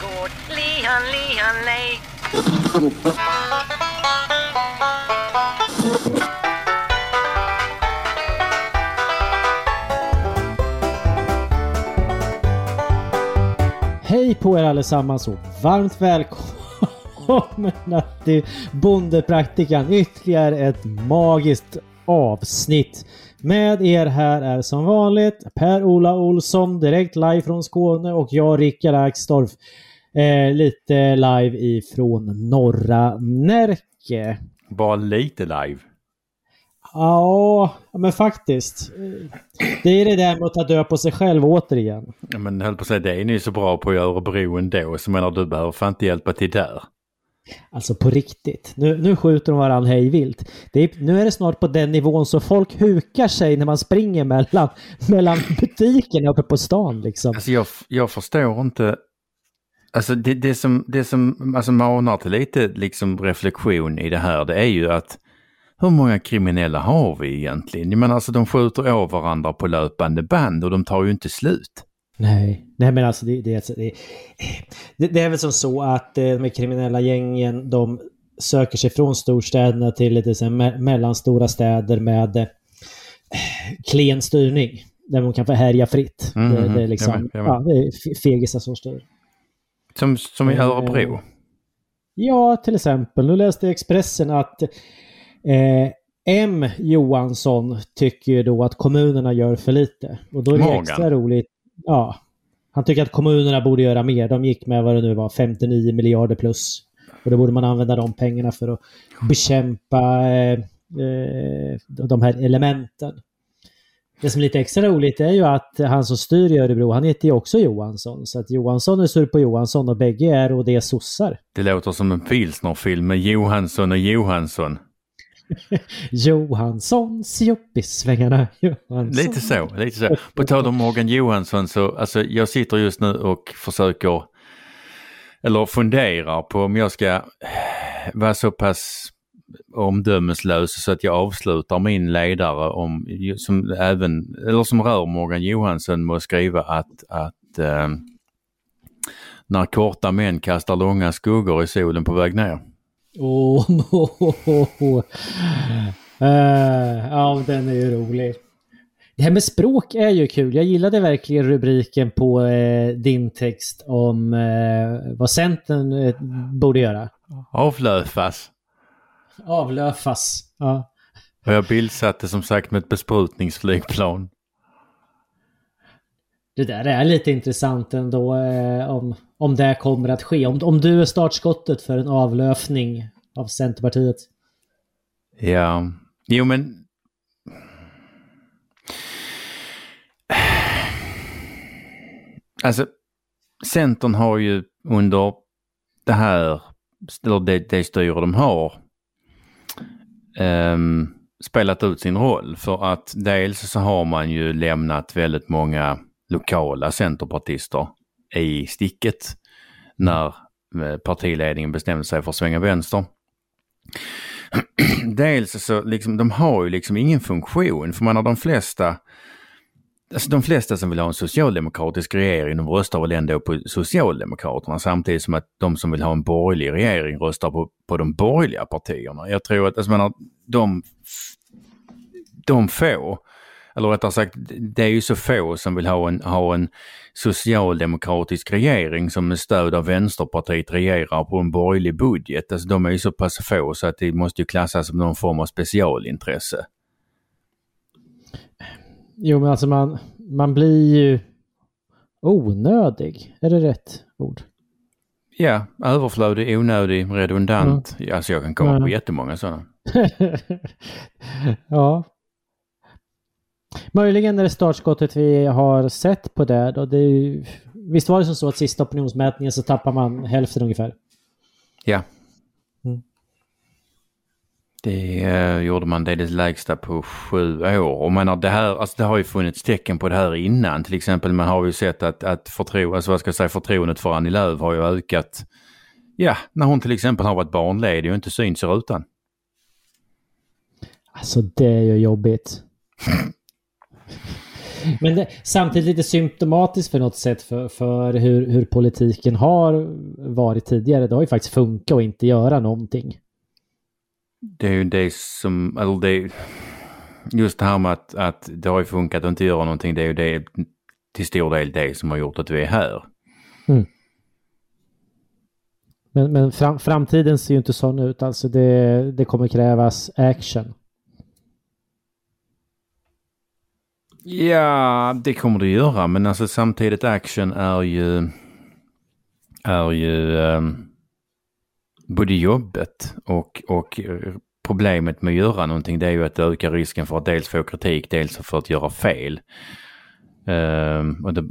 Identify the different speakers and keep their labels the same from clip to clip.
Speaker 1: gård. Lihan, lihan, lej.
Speaker 2: Hej på er allesammans och varmt välkomna till Bondepraktikan. Ytterligare ett magiskt avsnitt. Med er här är som vanligt Per-Ola Olsson direkt live från Skåne och jag Rickard Axdorff eh, lite live ifrån norra Närke.
Speaker 3: Bara lite live.
Speaker 2: Ja, men faktiskt. Det är det där med att ta död på sig själv återigen.
Speaker 3: Ja, men höll på att säga, det är ni så bra på i Örebro ändå, så menar du behöver fan inte hjälpa till där.
Speaker 2: Alltså på riktigt. Nu, nu skjuter de varandra hejvilt. Det är, nu är det snart på den nivån så folk hukar sig när man springer mellan, mellan butikerna uppe på stan liksom.
Speaker 3: Alltså jag, jag förstår inte. Alltså det, det som, det som alltså manar till lite liksom reflektion i det här, det är ju att hur många kriminella har vi egentligen? Jag menar alltså de skjuter av varandra på löpande band och de tar ju inte slut.
Speaker 2: Nej, nej men alltså det, det, det, det, är väl som så att eh, de kriminella gängen de söker sig från storstäderna till lite så här mellanstora städer med eh, klen styrning. Där man kan få härja fritt.
Speaker 3: Mm,
Speaker 2: det, det, är liksom,
Speaker 3: jag med, jag med.
Speaker 2: Ja, det är fegisar som styr.
Speaker 3: Som, som i
Speaker 2: Eh,
Speaker 3: Örebro.
Speaker 2: Ja, till exempel. Nu läste jag Expressen att eh, M Johansson tycker ju då att kommunerna gör för lite. Och då är det
Speaker 3: Morgan.
Speaker 2: extra roligt. Ja. Han tycker att kommunerna borde göra mer. De gick med vad det nu var, 59 miljarder plus. Och då borde man använda de pengarna för att bekämpa eh, eh, de här elementen. Det som är lite extra roligt är ju att han som styr i Örebro, han heter ju också Johansson. Så att Johansson är sur på Johansson och bägge är och det är sossar.
Speaker 3: Det låter som en pilsnerfilm med Johansson och Johansson.
Speaker 2: Johanssons jobb i svängarna. Johansson.
Speaker 3: Lite så, lite så. På tal om Morgan Johansson så, alltså jag sitter just nu och försöker, eller funderar på om jag ska eh, vara så pass omdömeslös så att jag avslutar min ledare om, som även, eller som rör Morgan Johansson med att skriva att, att eh, när korta män kastar långa skuggor i solen på väg ner.
Speaker 2: Åh, oh, ja, den är ju rolig. Det här med språk är ju kul. Jag gillade verkligen rubriken på eh, din text om eh, vad Centern eh, borde göra.
Speaker 3: Avlöfas.
Speaker 2: Avlöfas. Ja.
Speaker 3: Och jag bildsatte som sagt med ett besprutningsflygplan.
Speaker 2: Det där är lite intressant ändå eh, om, om det kommer att ske. Om, om du är startskottet för en avlöfning av Centerpartiet.
Speaker 3: Ja, jo men... Alltså, Centern har ju under det här, eller det, det styre de har, um, spelat ut sin roll. För att dels så har man ju lämnat väldigt många lokala centerpartister i sticket när eh, partiledningen bestämde sig för att svänga vänster. Dels så liksom, de har ju liksom ingen funktion. För man har de flesta, alltså de flesta som vill ha en socialdemokratisk regering, de röstar väl ändå på Socialdemokraterna samtidigt som att de som vill ha en borgerlig regering röstar på, på de borgerliga partierna. Jag tror att, alltså man har, de, de få, eller rättare sagt, det är ju så få som vill ha en, ha en socialdemokratisk regering som med stöd av Vänsterpartiet regerar på en borgerlig budget. Alltså de är ju så pass få så att det måste ju klassas som någon form av specialintresse.
Speaker 2: Jo, men alltså man, man blir ju onödig. Är det rätt ord?
Speaker 3: Ja, överflödig, onödig, redundant. Ja. Alltså jag kan komma
Speaker 2: Ja.
Speaker 3: på jättemånga sådana.
Speaker 2: ja. Möjligen är det startskottet vi har sett på det. Då. det ju, visst var det som så att sista opinionsmätningen så tappar man hälften ungefär?
Speaker 3: Ja.
Speaker 2: Mm.
Speaker 3: Det eh, gjorde man det, är det lägsta på sju år. Och man har det här, alltså det har ju funnits tecken på det här innan. Till exempel man har ju sett att, att förtro, alltså vad ska jag säga, förtroendet för Annie Lööf har ju ökat. Ja, när hon till exempel har varit barnledig och inte syns i rutan.
Speaker 2: Alltså det är ju jobbigt. Men det, samtidigt lite symptomatiskt för något sätt för, för hur, hur politiken har varit tidigare. Det har ju faktiskt funkat att inte göra någonting.
Speaker 3: Det är ju det som, eller det, just det här med att, att det har ju funkat att inte göra någonting, det är ju det till stor del det som har gjort att vi är här.
Speaker 2: Mm. Men, men fram, framtiden ser ju inte sån ut, alltså det, det kommer krävas action.
Speaker 3: Ja, det kommer det göra, men alltså samtidigt action är ju, är ju um, både jobbet och, och problemet med att göra någonting det är ju att det ökar risken för att dels få kritik, dels för att göra fel. Um, och det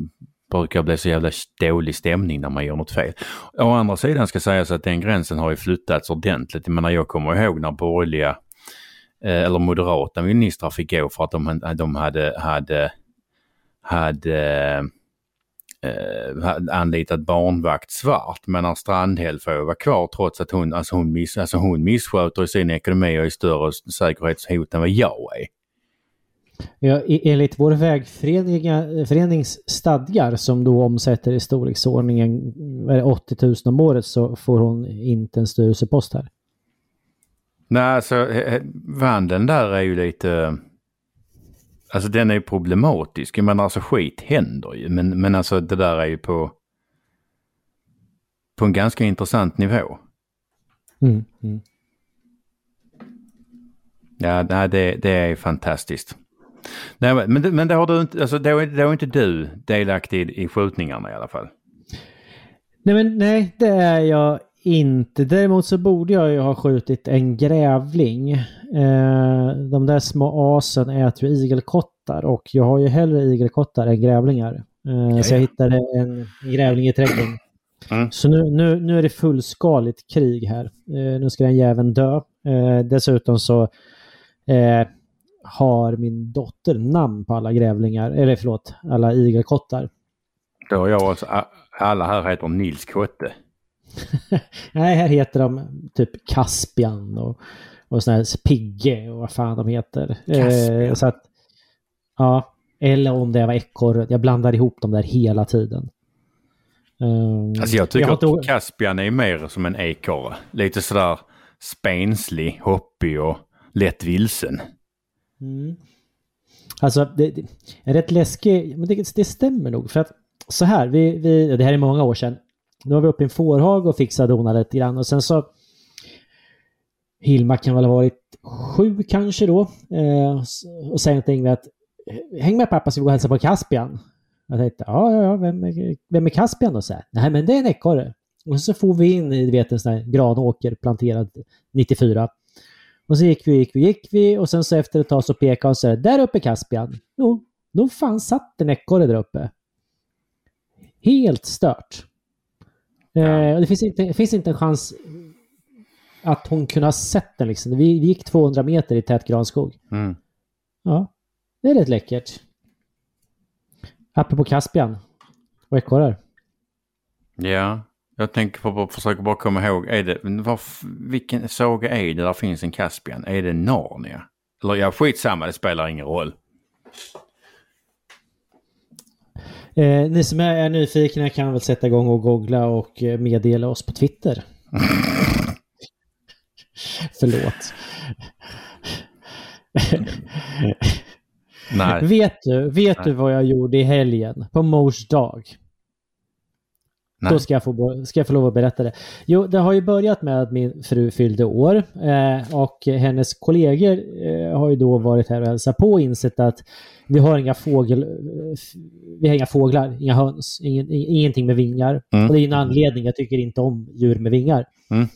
Speaker 3: brukar bli så jävla dålig stämning när man gör något fel. Å andra sidan ska sägas att den gränsen har ju flyttats ordentligt. Jag menar jag kommer ihåg när borgerliga Eh, eller moderata ministrar fick gå för att de, de hade, hade, eh, hade anlitat barnvakt svart. Men när Strandhäll får vara kvar trots att hon, alltså hon, miss, alltså hon missköter sin ekonomi och är större säkerhetshot än vad jag är.
Speaker 2: Ja, e- enligt vår vägförenings stadgar som då omsätter i storleksordningen eh, 80 000 om året så får hon inte en styrelsepost här.
Speaker 3: Nej, alltså vandeln där är ju lite... Alltså den är ju problematisk. Men alltså skit händer ju. Men, men alltså det där är ju på... På en ganska intressant nivå.
Speaker 2: Mm, mm.
Speaker 3: Ja, det, det är fantastiskt. Nej, men, men då har du inte, alltså då är, då är inte du delaktig i skjutningarna i alla fall?
Speaker 2: Nej, men nej, det är jag inte. Däremot så borde jag ju ha skjutit en grävling. Eh, de där små asen äter ju igelkottar och jag har ju hellre igelkottar än grävlingar. Eh, så jag hittade en grävling i trädgården. Mm. Så nu, nu, nu är det fullskaligt krig här. Eh, nu ska den jäveln dö. Eh, dessutom så eh, har min dotter namn på alla grävlingar, eller förlåt, alla igelkottar.
Speaker 3: Då har jag alltså, alla här heter Nils Kotte.
Speaker 2: Nej, här heter de typ Caspian och, och sån här Pigge och vad fan de heter. Eh, så att, ja, eller om det var ekorre. Jag blandar ihop dem där hela tiden.
Speaker 3: Um, alltså jag tycker jag att då... Caspian är mer som en ekorre. Lite sådär spenslig, hoppig och lätt vilsen.
Speaker 2: Mm. Alltså, det, det, är rätt läskig, men det, det stämmer nog. För att så här, vi, vi, det här är många år sedan. Nu var vi uppe i en fårhag och fixade och donade lite grann och sen så Hilma kan väl ha varit sju kanske då. Eh, och säger till med att Häng med pappa så vi går och hälsa på Caspian. Jag tänkte, ja, ja, ja, vem är, vem är Caspian då? Så här, Nej, men det är en ekorre. Och så får vi in i, du vet, en sån här granåker planterad 94. Och så gick vi, gick vi, gick vi och sen så efter ett tag så pekade och sa där uppe Caspian. Jo, nog fan satt en ekorre där uppe. Helt stört. Ja. Eh, det finns inte, det finns inte en chans att hon kunde ha sett den. Liksom. Vi, vi gick 200 meter i tät granskog.
Speaker 3: Mm.
Speaker 2: Ja, det är rätt läckert. Apropå Caspian och ekorrar.
Speaker 3: Ja, jag tänker på, försöker bara komma ihåg, är det, var, vilken saga är det där finns en Caspian? Är det Narnia? Eller ja, skitsamma, det spelar ingen roll.
Speaker 2: Eh, ni som är nyfikna kan väl sätta igång och googla och eh, meddela oss på Twitter. Förlåt.
Speaker 3: Nej.
Speaker 2: Vet du, vet Nej. du vad jag gjorde i helgen? På mors dag. Nej. Då ska jag, få, ska jag få lov att berätta det. Jo, det har ju börjat med att min fru fyllde år eh, och hennes kollegor eh, har ju då varit här och hälsat på och insett att vi har inga fågel, eh, vi har inga fåglar, inga höns, ingen, ingenting med vingar. Mm. Och det är en anledning, jag tycker inte om djur med vingar.
Speaker 3: Mm.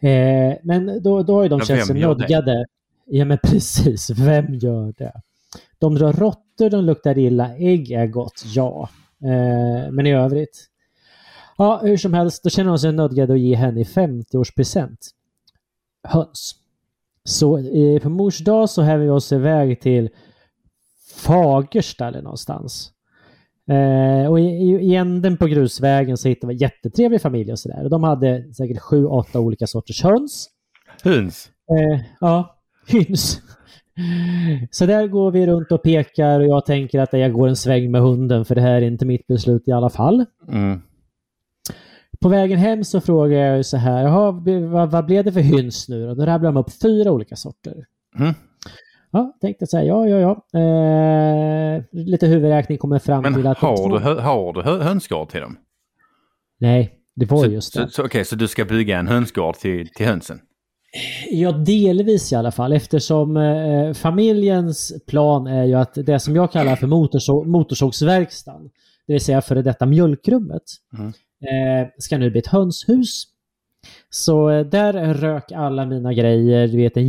Speaker 2: Eh, men då, då har ju de känt sig nödgade. Ja men precis, vem gör det? De drar råttor, de luktar illa, ägg är gott, ja. Eh, men i övrigt Ja, hur som helst, då känner hon sig nödgad att ge henne i 50-årspresent höns. Så eh, på mors dag så häver vi oss iväg till Fagersta eller någonstans. Eh, och i, i, änden på grusvägen så hittade vi en jättetrevlig familj och sådär. De hade säkert sju, åtta olika sorters höns.
Speaker 3: Höns?
Speaker 2: Eh, ja, höns. Så där går vi runt och pekar och jag tänker att jag går en sväng med hunden för det här är inte mitt beslut i alla fall.
Speaker 3: Mm.
Speaker 2: På vägen hem så frågar jag så här, vad, vad blev det för hyns nu då? Då rabblar de upp fyra olika sorter.
Speaker 3: Mm.
Speaker 2: Ja, tänkte säga ja, ja, ja. Eh, lite huvudräkning kommer fram
Speaker 3: Men
Speaker 2: till att...
Speaker 3: har du, har du hö- hönsgård till dem?
Speaker 2: Nej, det var
Speaker 3: Så,
Speaker 2: just det.
Speaker 3: så, så, Okej, så du ska bygga en hönsgård till, till hönsen?
Speaker 2: Ja, delvis i alla fall eftersom eh, familjens plan är ju att det som jag kallar för motorså- motorsågsverkstan, det vill säga före detta mjölkrummet,
Speaker 3: Mm.
Speaker 2: eh, ska nu bli ett hönshus. Så eh, där rök alla mina grejer, du vet en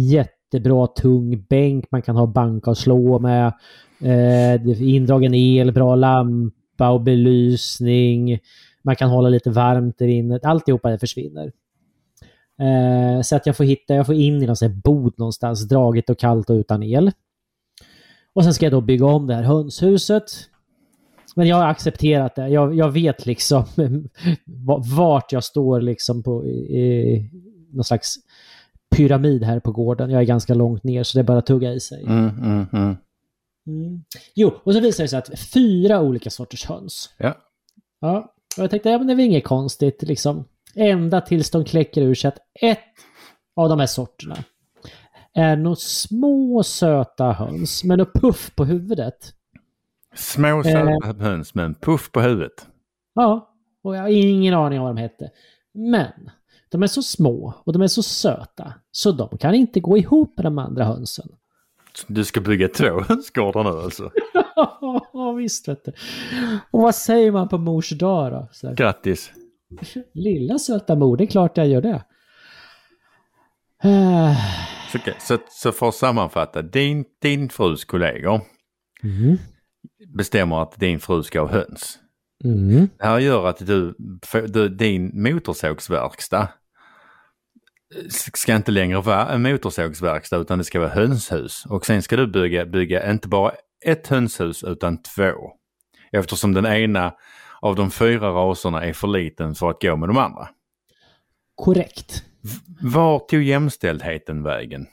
Speaker 2: jättebra tung bänk man kan ha banka och slå med, eh, indragen el, bra lampa och belysning, man kan hålla lite varmt där inne, alltihopa det försvinner. Eh, så att jag får hitta, jag får in i någon sån här bod någonstans, dragigt och kallt och utan el. Och sen ska jag då bygga om det här hönshuset. Men jag har accepterat det. Jag, jag vet liksom vart jag står liksom på i, i någon slags pyramid här på gården. Jag är ganska långt ner så det är bara att tugga i sig.
Speaker 3: Mm, mm, mm.
Speaker 2: Mm. Jo, och så visar det sig att fyra olika sorters höns.
Speaker 3: Ja.
Speaker 2: Ja, och jag tänkte, ja men det är väl inget konstigt liksom. Ända tills de kläcker ur sig att ett av de här sorterna är nog små söta höns med något puff på huvudet.
Speaker 3: Små söta höns med en puff på huvudet.
Speaker 2: Ja, och jag har ingen aning om vad de hette. Men de är så små och de är så söta så de kan inte gå ihop med de andra hönsen.
Speaker 3: Du ska bygga två hönsgårdar nu alltså?
Speaker 2: Ja, visst vet du. Och vad säger man på mors dag då? Så här,
Speaker 3: Grattis!
Speaker 2: Lilla söta mor, det är klart jag gör det.
Speaker 3: Så, så, så för att sammanfatta, din, din frus kollegor
Speaker 2: Mm.
Speaker 3: bestämmer att din fru ska ha höns.
Speaker 2: Mm.
Speaker 3: Det här gör att du, du din motorsågsverkstad ska inte längre vara en motorsågsverkstad utan det ska vara hönshus. Och sen ska du bygga, bygga inte bara ett hönshus utan två. Eftersom den ena av de fyra raserna är för liten för att gå med de andra.
Speaker 2: Korrekt.
Speaker 3: Var tog jämställdheten vägen?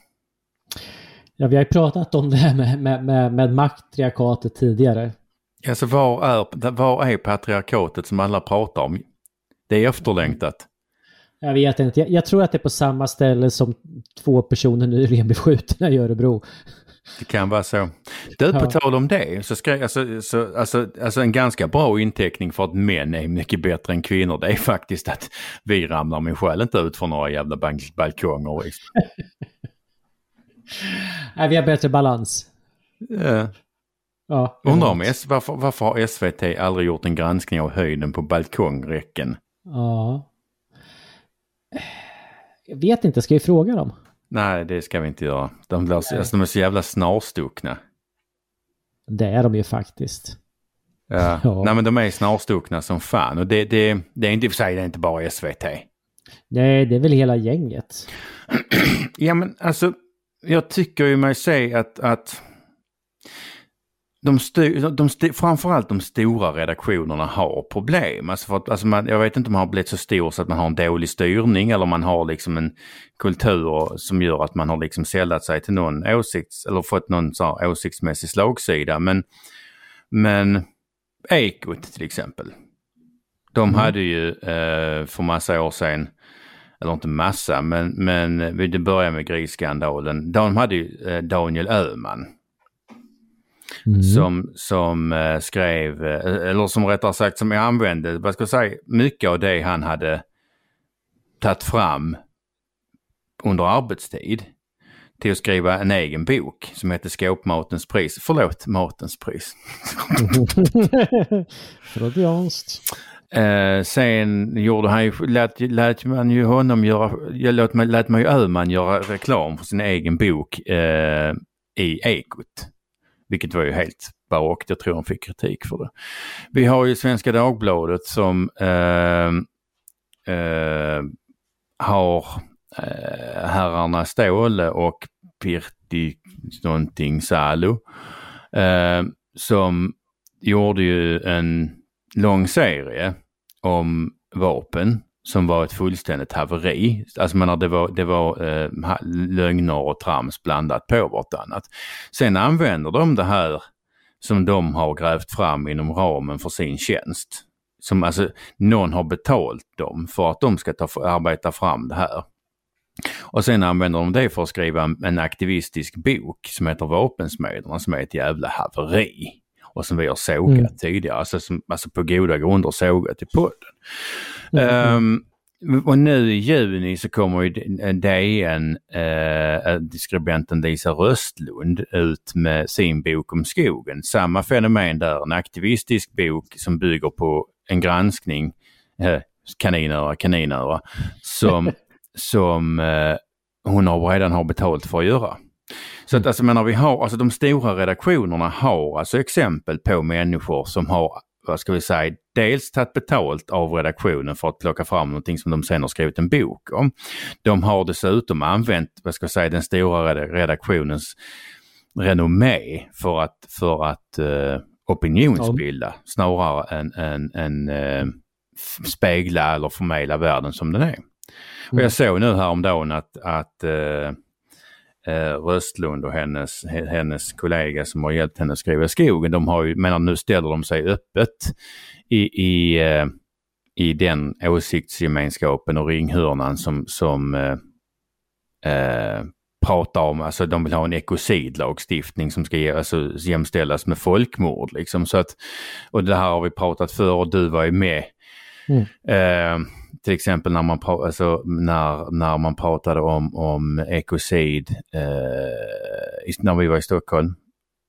Speaker 2: Ja, vi har ju pratat om det här med, med, med, med matriarkatet tidigare.
Speaker 3: Alltså var är, var är patriarkatet som alla pratar om? Det är efterlängtat.
Speaker 2: Jag vet inte, jag, jag tror att det är på samma ställe som två personer nyligen blev skjutna i Örebro.
Speaker 3: Det kan vara så. Du, på
Speaker 2: Ja.
Speaker 3: tal om det, så ska alltså, så, alltså, alltså en ganska bra inteckning för att män är mycket bättre än kvinnor, det är faktiskt att vi ramlar min själ inte ut från några jävla bank- balkonger. liksom.
Speaker 2: Nej, vi har bättre balans.
Speaker 3: Eh,
Speaker 2: Ja,
Speaker 3: undrar om. S, varför, varför har SVT aldrig gjort en granskning av höjden på balkongräcken?
Speaker 2: Ja. Jag vet inte, ska vi fråga dem?
Speaker 3: Nej, det ska vi inte göra. De, blir, så- alltså, de är så jävla snarstuckna.
Speaker 2: Det är de ju faktiskt.
Speaker 3: Ja.
Speaker 2: Ja.
Speaker 3: Nej men de är snarstuckna som fan och det, det, det är inte i och för sig det är inte bara SVT.
Speaker 2: Nej, det är väl hela gänget.
Speaker 3: Ja men alltså, jag tycker ju mig se att, att de, styr, de styr, framförallt de stora redaktionerna har problem. Alltså för att, alltså man, jag vet inte om man har blivit så stor så att man har en dålig styrning eller man har liksom en kultur som gör att man har liksom sällat sig till någon åsikts eller fått någon så här åsiktsmässig slagsida. Men, men Ekot till exempel. De hade ju eh, för massa år sedan eller inte massa, men, men det började med grisskandalen. De hade ju eh, Daniel Öhman
Speaker 2: Mm.
Speaker 3: som, som eh, skrev, eh, eller som rättare sagt som jag använde, vad ska jag säga, mycket av det han hade tagit fram under arbetstid till att skriva en egen bok som heter Skåpmatens pris. Förlåt, Matens pris.
Speaker 2: Freudianskt.
Speaker 3: Eh, sen gjorde han ju, lät, lät man ju honom göra, lät, man- lät man ju Öhman göra reklam för sin egen bok eh, i Ekot. Vilket var ju helt barockt, jag tror han fick kritik för det. Vi har ju Svenska Dagbladet som eh, eh, har eh, herrarna Ståhle och Pirtti någonting Salo. Eh, som gjorde ju en lång serie om vapen som var ett fullständigt haveri. Alltså menar, det var, det var eh, lögner och trams blandat på vartannat. Sen använder de det här som de har grävt fram inom ramen för sin tjänst. Som alltså någon har betalt dem för att de ska ta, arbeta fram det här. Och sen använder de det för att skriva en aktivistisk bok som heter Vapensmederna som är ett jävla haveri. Och som vi har sågat mm. tidigare, alltså, som, alltså på goda grunder sågat i podden. Mm. Um, och nu i juni så kommer ju DN, eh, skribenten Lisa Röstlund ut med sin bok om skogen. Samma fenomen där, en aktivistisk bok som bygger på en granskning, eh, kaninöra, kaninöra, som, som eh, hon har, redan har betalt för att göra. Så att alltså menar vi har, alltså de stora redaktionerna har alltså exempel på människor som har vad ska vi säga, dels tagit betalt av redaktionen för att plocka fram någonting som de sen har skrivit en bok om. De har dessutom använt, vad ska jag säga, den stora redaktionens renommé för att, för att uh, opinionsbilda ja. snarare än, än, än uh, spegla eller förmedla världen som den är. Mm. Och jag såg nu häromdagen att, att uh, eh, Röstlund och hennes, hennes kollega som har hjälpt henne skriva skogen, de har ju, menar nu ställer de sig öppet i, i, eh, i den åsiktsgemenskapen och ringhörnan som, som eh, eh, pratar om, alltså de vill ha en ekocidlagstiftning som ska ge, alltså, jämställas med folkmord. Liksom. Så att, och det här har vi pratat för och du var ju med. Mm. Till exempel när man, alltså, när, när man pratade om, om ekocid eh, när vi var i Stockholm.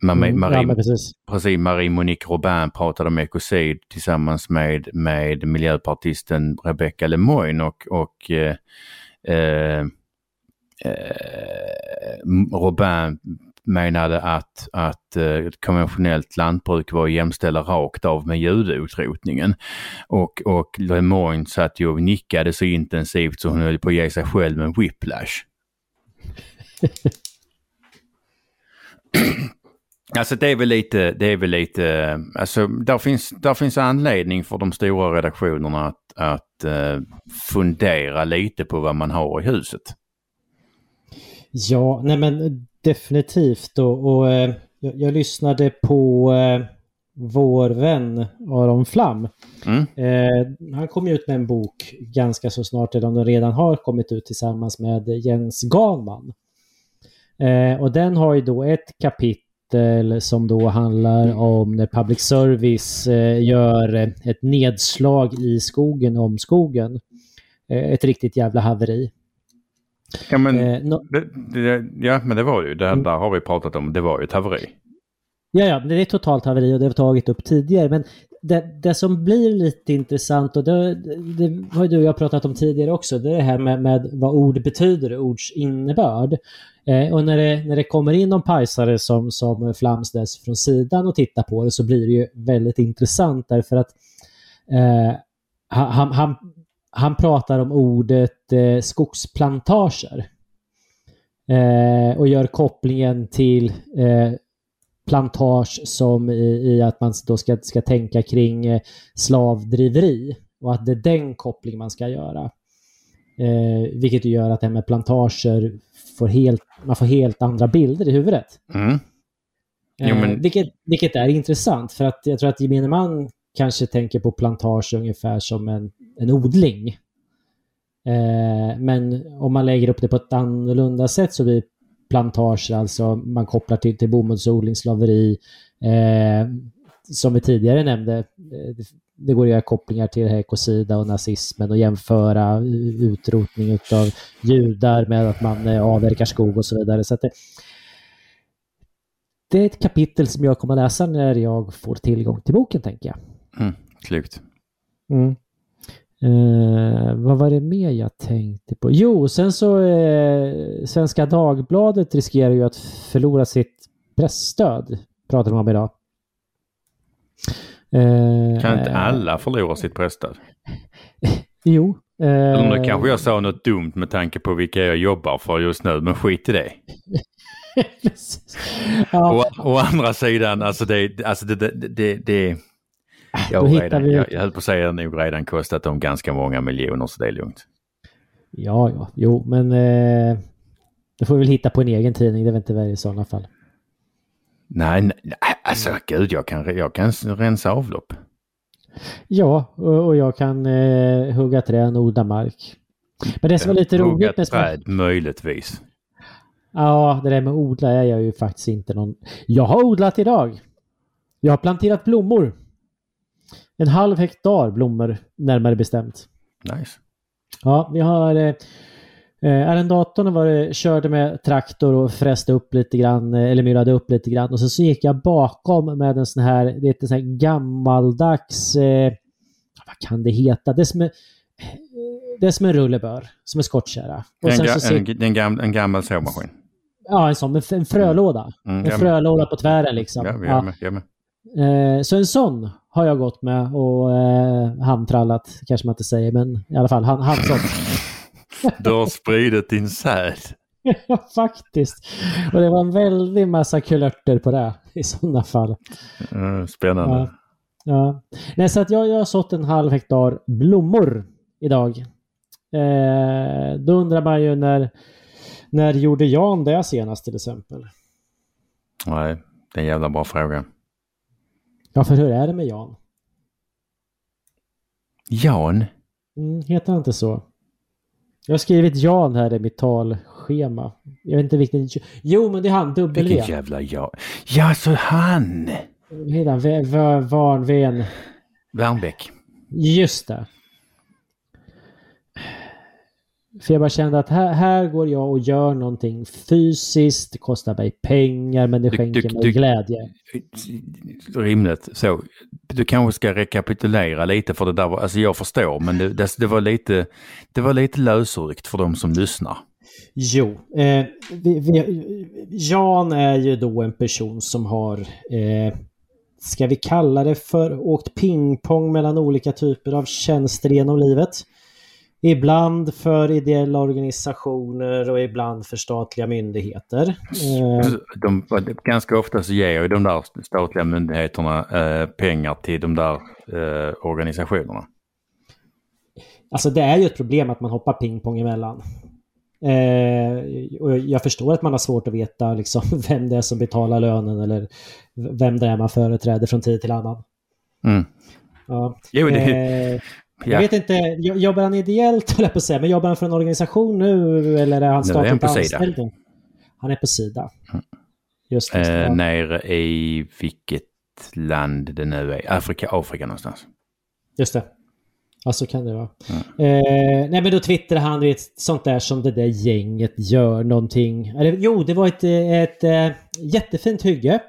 Speaker 3: Marie, mm, Marie, ja, precis. precis. Marie Monique Robin pratade om ekocid tillsammans med, med miljöpartisten Rebecca Lemoyne och, och eh, eh, eh Robin menade att, att eh, konventionellt lantbruk var att jämställa rakt av med judeutrotningen. Och, och Lemoyne satt ju och nickade så intensivt så hon höll på att ge sig själv en whiplash. Alltså det är väl lite, det är väl lite, eh, alltså där finns, där finns anledning för de stora redaktionerna att, att uh, fundera lite på vad man har i huset.
Speaker 2: Ja, nej men definitivt och, och eh, jag, jag, lyssnade på eh, vår vän Aron Flam. Mm. Eh, han kom ut med en bok ganska så snart, eller om den redan har kommit ut tillsammans med Jens Ganman. Eh, och den har ju då ett kapitel som då handlar om när public service eh, gör ett nedslag i skogen om skogen. Eh, ett riktigt jävla haveri.
Speaker 3: Ja men, eh, no det, det, ja, men det var ju, det mm. där har vi pratat om, det var ju ett haveri.
Speaker 2: Ja, ja, det är totalt haveri och det har vi tagit upp tidigare. Men det, det som blir lite intressant och det, det har du och jag pratat om tidigare också, det är det här med, med vad ord betyder, ords innebörd. Eh, och när det, när det kommer in någon pajsare som, som Flamsnäs från sidan och tittar på det så blir det ju väldigt intressant därför att eh, han, han, han pratar om ordet eh, skogsplantager. Eh, och gör kopplingen till eh, plantage som i, i, att man då ska, ska tänka kring eh, slavdriveri och att det är den koppling man ska göra. Eh, vilket gör att det här med plantager får helt, man får helt andra bilder i huvudet. Mm. Jo, men... eh, vilket, vilket är intressant för att jag tror att gemene man kanske tänker på plantage ungefär som en, en odling. Eh, men om man lägger upp det på ett annorlunda sätt så blir plantager, alltså man kopplar till, till bomullsodling, slaveri. Eh, som vi tidigare nämnde, eh, det går att göra kopplingar till ekocida och nazismen och jämföra utrotning av judar med att man eh, avverkar skog och så vidare. Så det, det är ett kapitel som jag kommer läsa när jag får tillgång till boken, tänker jag.
Speaker 3: Mm, klokt.
Speaker 2: Mm. Eh, vad var det mer jag tänkte på? Jo, sen så eh, Svenska Dagbladet riskerar ju att förlora sitt pressstöd. Pratar de om idag.
Speaker 3: Eh, kan inte alla förlora sitt pressstöd?
Speaker 2: jo.
Speaker 3: Eh, Eller nu kanske jag sa något dumt med tanke på vilka jag jobbar för just nu, men skit i det. ja. å, å andra sidan, alltså det, alltså det, det, det, det Jag, redan,
Speaker 2: vi-
Speaker 3: jag, jag höll på att säga att det nog redan kostat dem ganska många miljoner så det är lugnt.
Speaker 2: Ja, ja, jo, men eh, då får vi väl hitta på en egen tidning. Det är väl inte värre i sådana fall.
Speaker 3: Nej, nej, alltså gud, jag kan, jag kan rensa avlopp.
Speaker 2: Ja, och, och jag kan eh, hugga träd och odla mark. Men det som var lite
Speaker 3: Hugga
Speaker 2: roligt med...
Speaker 3: träd, möjligtvis.
Speaker 2: Ja, det där med odla är jag ju faktiskt inte någon... Jag har odlat idag. Jag har planterat blommor. En halv hektar blommor, närmare bestämt.
Speaker 3: Nice.
Speaker 2: Ja, vi har... Eh, eh, arrendatorn var det, körde med traktor och fräste upp lite grann, eh, eller myrade upp lite grann. Och så, så gick jag bakom med en sån här, det är ett sån här gammaldags... Eh, vad kan det heta? Det är som en, det är som en rullebör, som en skottkärra. Och
Speaker 3: En,
Speaker 2: sen så ser-
Speaker 3: en, en, gam, en gammal sågmaskin.
Speaker 2: Ja, en sån, en, en frölåda.
Speaker 3: Mm,
Speaker 2: En frölåda på tvären liksom.
Speaker 3: Ja, jag
Speaker 2: Ja.
Speaker 3: med, jag med.
Speaker 2: Eh, så en sån har jag gått med och eh, handtrallat, kanske man inte säger, men i alla fall hand, handsått.
Speaker 3: Du har spridit din säd.
Speaker 2: Ja, faktiskt. Och det var en väldig massa kulörter på det i sådana fall.
Speaker 3: Mm, spännande.
Speaker 2: Ja. Ja. Nej, så att jag, jag har sått en halv hektar blommor idag. Eh, då undrar man ju när, när gjorde Jan det senast till exempel?
Speaker 3: Nej, det är en jävla bra fråga.
Speaker 2: Ja, för hur är det med Jan?
Speaker 3: Jan?
Speaker 2: Mm, heter han inte så? Jag har skrivit Jan här i mitt talschema. Jag vet inte vilken... Jo, men det är han, W.
Speaker 3: Vilken jävla Jan? Ja, så han!
Speaker 2: Vä- Varnven.
Speaker 3: Värnbäck.
Speaker 2: Just det. För jag bara kände att här, här går jag och gör någonting fysiskt. Det kostar mig pengar men det
Speaker 3: Du-
Speaker 2: skänker
Speaker 3: du-
Speaker 2: mig
Speaker 3: du-
Speaker 2: glädje.
Speaker 3: Rimligt så. Du kanske ska rekapitulera lite för det där var, alltså jag förstår men det, det, det var lite, det var lite lösryckt för de som lyssnar.
Speaker 2: Jo, eh, vi, vi, Jan är ju då en person som har, eh, ska vi kalla det för, åkt pingpong mellan olika typer av tjänster genom livet. Ibland för ideella organisationer och ibland för statliga myndigheter. Eh,
Speaker 3: De, ganska ofta så ger ju de där statliga myndigheterna eh, pengar till de där eh, organisationerna.
Speaker 2: Alltså det är ju ett problem att man hoppar pingpong emellan. Eh, och jag förstår att man har svårt att veta liksom, vem det är som betalar lönen eller vem det är man företräder från tid till annan.
Speaker 3: Mm.
Speaker 2: Ja.
Speaker 3: Jo, det,
Speaker 2: Eh. Jag vet inte, jo- jobbar han ideellt höll jag på att säga, men jobbar han för en organisation nu eller är han
Speaker 3: Nu är han
Speaker 2: statligt
Speaker 3: på Sida.
Speaker 2: Han är på Sida. Just det.
Speaker 3: eh, nere i vilket land det nu är. Afrika, Afrika någonstans.
Speaker 2: Just det. Ja, så kan det vara.
Speaker 3: Mm.
Speaker 2: Eh, nej, men då twittrar han vet, sånt där som det där gänget gör någonting. Eller, jo, det var ett, eh, ett, eh, jättefint hygge.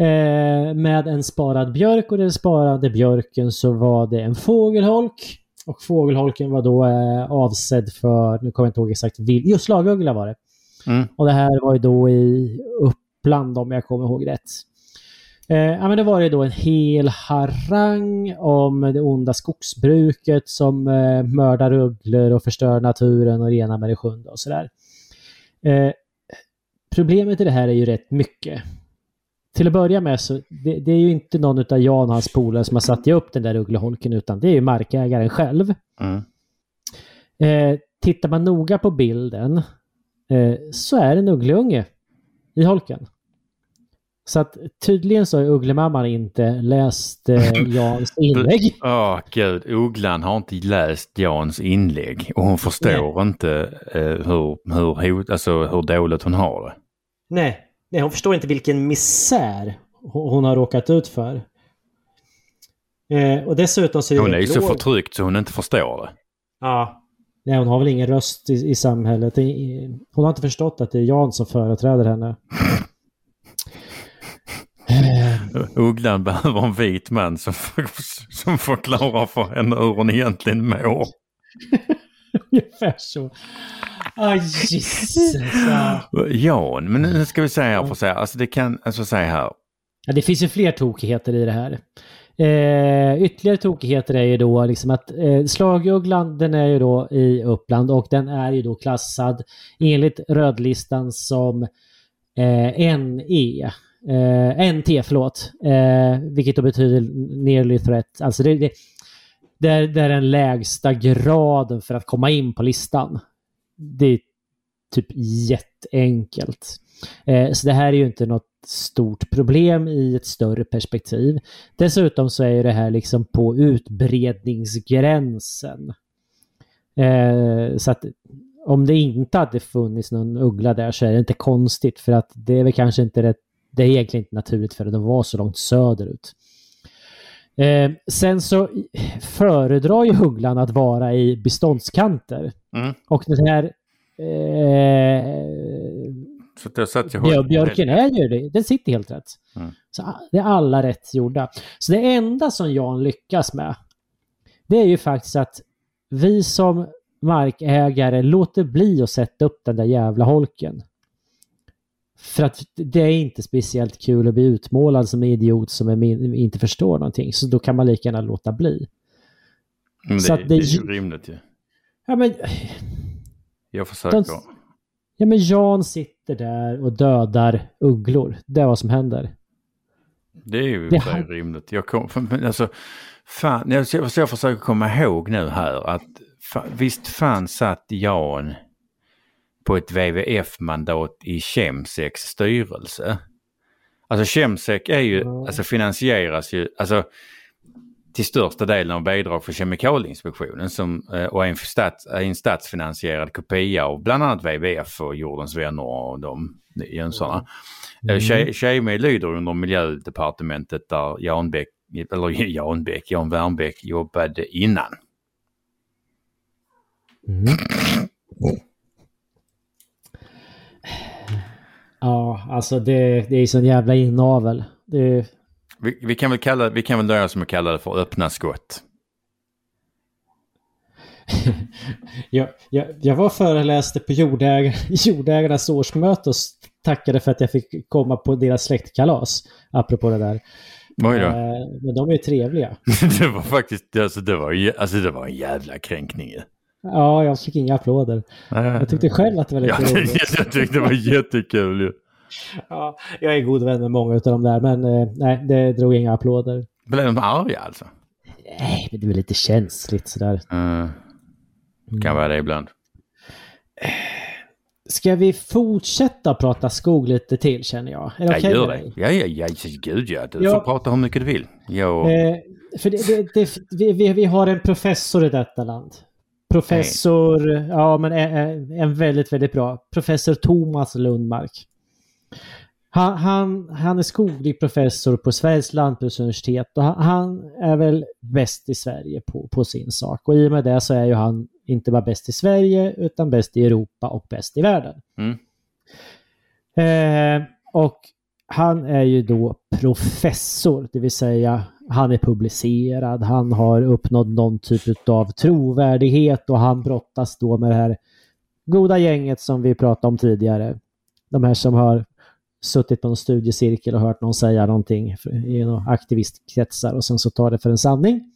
Speaker 2: Eh, med en sparad björk och den sparade björken så var det en fågelholk. Och fågelholken var då eh, avsedd för, nu kommer jag inte ihåg exakt, vil- jo slaguggla var det.
Speaker 3: Mm.
Speaker 2: Och det här var ju då i Uppland om jag kommer ihåg rätt. Eh, ja, men det var ju då en hel harang om det onda skogsbruket som eh, mördar ugglor och förstör naturen och det ena med det sjunde och sådär. Eh, problemet i det här är ju rätt mycket. Till att börja med så det, det är ju inte någon av Jan och hans polare som har satt upp den där uggleholken utan det är ju markägaren själv.
Speaker 3: Mm.
Speaker 2: Eh, tittar man noga på bilden eh, så är det en uggleunge i holken. Så att tydligen så har ugglemamman inte läst eh, Jans inlägg.
Speaker 3: Åh gud, Ugglan har inte läst Jans inlägg och hon förstår inte eh, hur, hur, alltså, hur dåligt hon har det.
Speaker 2: Nej, nej, hon förstår inte vilken misär hon har råkat ut för. Eh, och dessutom så är
Speaker 3: Hon är ju så förtryckt så hon inte förstår det.
Speaker 2: Ja. Nej, hon har väl ingen röst i, i samhället. Hon har inte förstått att det är Jan som företräder henne.
Speaker 3: Ugglan behöver en vit man som, som förklarar för henne hur hon egentligen mår.
Speaker 2: Ungefär så. Ah, Jesus. Ja.
Speaker 3: Men nu ska vi säga här för alltså det kan, alltså säga här.
Speaker 2: Ja, det finns ju fler tokigheter i det här. Eh, ytterligare tokigheter är ju då liksom att eh, slagugglan den är ju då i Uppland och den är ju då klassad enligt rödlistan som eh, NE. Eh, NT, förlåt. Eh, vilket då betyder nearly threat. Alltså det, det, det, är, det är den lägsta graden för att komma in på listan. Det är typ jätteenkelt. Eh, så det här är ju inte något stort problem i ett större perspektiv. Dessutom så är ju det här liksom på utbredningsgränsen. Eh, så att om det inte hade funnits någon uggla där så är det inte konstigt för att det är väl kanske inte rätt, det är egentligen inte naturligt för att de var så långt söderut. Eh, sen så föredrar ju ugglan att vara i beståndskanter.
Speaker 3: Mm.
Speaker 2: Och den här eh,
Speaker 3: Så det satt jag
Speaker 2: Björ, björken är ju det. Den sitter helt rätt.
Speaker 3: Mm.
Speaker 2: Så det är alla rätt gjorda. Så det enda som Jan lyckas med, det är ju faktiskt att vi som markägare låter bli att sätta upp den där jävla holken. För att det är inte speciellt kul att bli utmålad som en idiot som är inte förstår någonting. Så då kan man lika gärna låta bli.
Speaker 3: Men det,
Speaker 2: så
Speaker 3: det
Speaker 2: det-
Speaker 3: är ju rimligt ju.
Speaker 2: Ja men,
Speaker 3: Jag försöker.
Speaker 2: De- ja, men Jan sitter där och dödar ugglor. Det är vad som händer.
Speaker 3: Det är ju
Speaker 2: Det har-
Speaker 3: rimligt. Jag kom, alltså, fan, jag, jag, försöker komma ihåg nu här att fa, visst fan satt Jan på ett WWF-mandat i Chemsex styrelse. Alltså Chemsec är ju, alltså finansieras ju, alltså till största delen av bidrag för Kemikalieinspektionen som, eh, och är en, stats, är en statsfinansierad kopia av bland annat WWF och Jordens vänner och de Jönsarna.
Speaker 2: Mm.
Speaker 3: Mm. Kemi lyder under miljödepartementet där Jan Bäck, eller Jan Bäck, Jan Wernbäck jobbade innan.
Speaker 2: Mm. Ja, alltså det, det är sån jävla inavel. Det,
Speaker 3: Vi, vi kan väl kalla, vi kan väl nöja oss med att kalla det för öppna skott.
Speaker 2: jag, jag, jag var föreläste på jordägar, jordägarnas årsmöte och tackade för att jag fick komma på deras släktkalas. Apropå det där.
Speaker 3: Oj då.
Speaker 2: Eh, men de är ju trevliga.
Speaker 3: det var faktiskt, alltså det var, alltså det var en jävla kränkning ju.
Speaker 2: Ja, jag fick inga applåder. Jag tyckte själv att det var lite
Speaker 3: Ja,
Speaker 2: roligt.
Speaker 3: jag tyckte det var jättekul ju.
Speaker 2: Ja, jag är god vän med många av de där, men eh, nej, det drog inga applåder.
Speaker 3: Blev de arga alltså?
Speaker 2: Nej, men det är väl lite känsligt sådär.
Speaker 3: Mm. Kan vara det ibland.
Speaker 2: Ska vi fortsätta prata skog lite till känner jag? Är det
Speaker 3: Jag
Speaker 2: okej
Speaker 3: gör det. Ja, ja, ja, gud ja. Du
Speaker 2: Ja.
Speaker 3: får prata hur mycket du vill. Jag,
Speaker 2: Eh, för det, det, det, vi, vi har en professor i detta land. Professor, ja men en, en väldigt, väldigt bra. Professor Thomas Lundmark. Han, han, han är skoglig professor på Sveriges lantbruksuniversitet och han, han är väl bäst i Sverige på, på sin sak. Och i och med det så är ju han inte bara bäst i Sverige utan bäst i Europa och bäst i världen.
Speaker 3: Mm.
Speaker 2: Eh, och han är ju då professor, det vill säga han är publicerad, han har uppnått någon typ av trovärdighet och han brottas då med det här goda gänget som vi pratade om tidigare. De här som har suttit på en studiecirkel och hört någon säga någonting i några aktivistkretsar och sen så tar det för en sanning.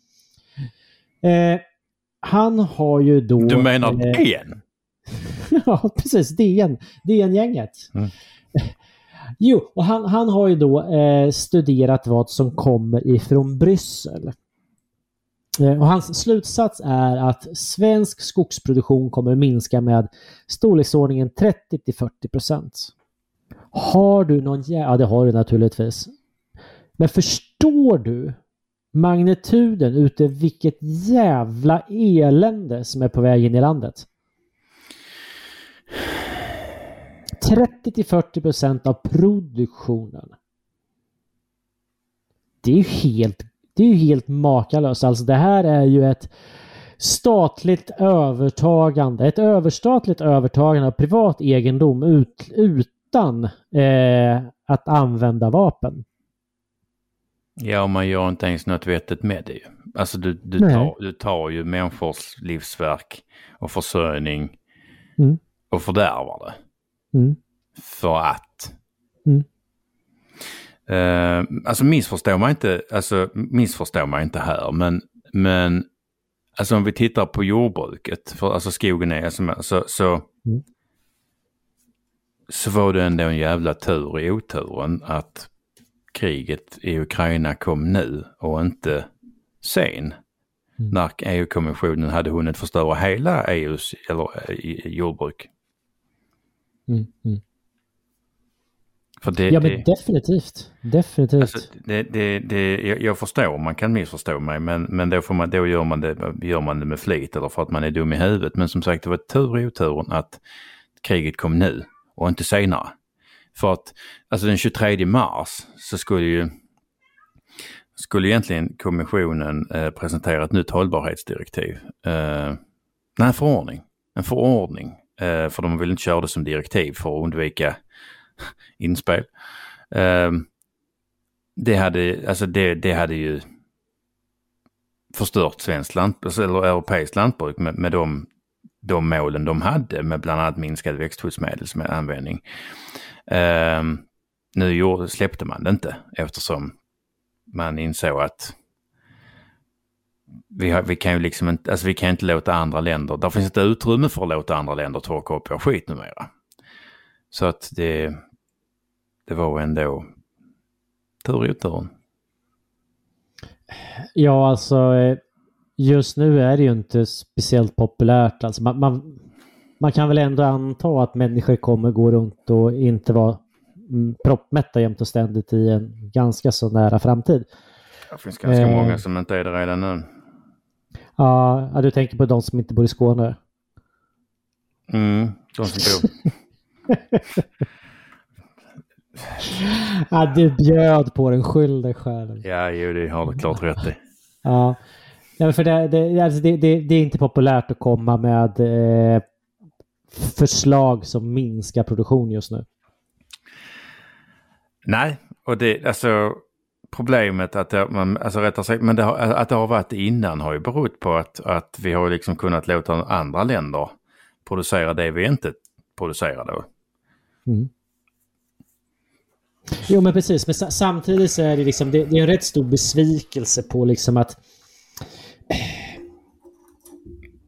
Speaker 2: Eh, han har ju då...
Speaker 3: du menar
Speaker 2: eh,
Speaker 3: DN?
Speaker 2: ja, precis. DN. DN-gänget.
Speaker 3: Mm.
Speaker 2: Jo, och han, han har ju då eh, studerat vad som kommer ifrån Bryssel. Eh, och hans slutsats är att svensk skogsproduktion kommer att minska med storleksordningen 30 till 40 procent. Har du någon Ja, det har du naturligtvis. Men förstår du magnituden ute vilket jävla elände som är på väg in i landet? 30 till 40 procent av produktionen. Det är ju helt, det är ju helt makalöst. Alltså det här är ju ett statligt övertagande, ett överstatligt övertagande av privat egendom ut, utan eh, att använda vapen.
Speaker 3: Ja, och man gör inte ens något vettigt med det ju. Alltså du, du,
Speaker 2: Nej.
Speaker 3: tar, du tar ju människors livsverk och försörjning
Speaker 2: Mm.
Speaker 3: och fördärvar det.
Speaker 2: Mm.
Speaker 3: För att.
Speaker 2: Mm.
Speaker 3: Eh, alltså missförstår man inte, alltså missförstår man inte här, men, men alltså om vi tittar på jordbruket, för alltså skogen är, alltså, så, så,
Speaker 2: Mm.
Speaker 3: så var det ändå en jävla tur i oturen att kriget i Ukraina kom nu och inte sen.
Speaker 2: Mm.
Speaker 3: När EU-kommissionen hade hunnit förstöra hela EUs eller, eh, jordbruk.
Speaker 2: Mm, mm.
Speaker 3: Det,
Speaker 2: Ja men
Speaker 3: det,
Speaker 2: definitivt. Definitivt.
Speaker 3: alltså, det, det, det, jag, jag förstår, man kan missförstå mig, men, men då, får man, då gör, man det, gör man det med flit eller för att man är dum i huvudet. Men som sagt, det var tur i oturen att kriget kom nu och inte senare. För att alltså den 23 mars så skulle ju skulle egentligen kommissionen eh, presentera ett nytt hållbarhetsdirektiv. Eh, nej, en förordning. En förordning. Eh, för de vill inte köra det som direktiv för att undvika inspel. Eh, det, hade, alltså det, det hade ju förstört svenskt lantbruk, alltså, eller europeiskt lantbruk med, med de, de målen de hade med bland annat minskad växtskyddsmedelsanvändning. Eh, nu släppte man det inte eftersom man insåg att vi, har, vi kan ju liksom inte, alltså vi kan inte låta andra länder, där finns inte utrymme för att låta andra länder torka upp vår skit numera. Så att det, det var ändå tur i oturen.
Speaker 2: Ja, alltså eh, just nu är det ju inte speciellt populärt. Alltså, man, man, man kan väl ändå anta att människor kommer gå runt och inte vara mm, proppmätta jämt och ständigt i en ganska så nära framtid.
Speaker 3: Det finns ganska
Speaker 2: Eh.
Speaker 3: många som inte är det redan nu.
Speaker 2: Ja, du tänker på de som inte bor i Skåne.
Speaker 3: Mm, de som bor.
Speaker 2: Ja, du bjöd på den, skyll dig själv.
Speaker 3: Ja, jo, det har du klart rätt i.
Speaker 2: Ja, ja för det, det, alltså det, det, det är inte populärt att komma med eh, förslag som minskar produktion just nu.
Speaker 3: Nej, och det, alltså problemet att det, man, alltså rättare sagt, men det har, att det har varit innan har ju berott på att, att vi har liksom kunnat låta andra länder producera det vi inte producerar då.
Speaker 2: Mm. Jo men precis, men sa- samtidigt så är det liksom, det, det är en rätt stor besvikelse på liksom att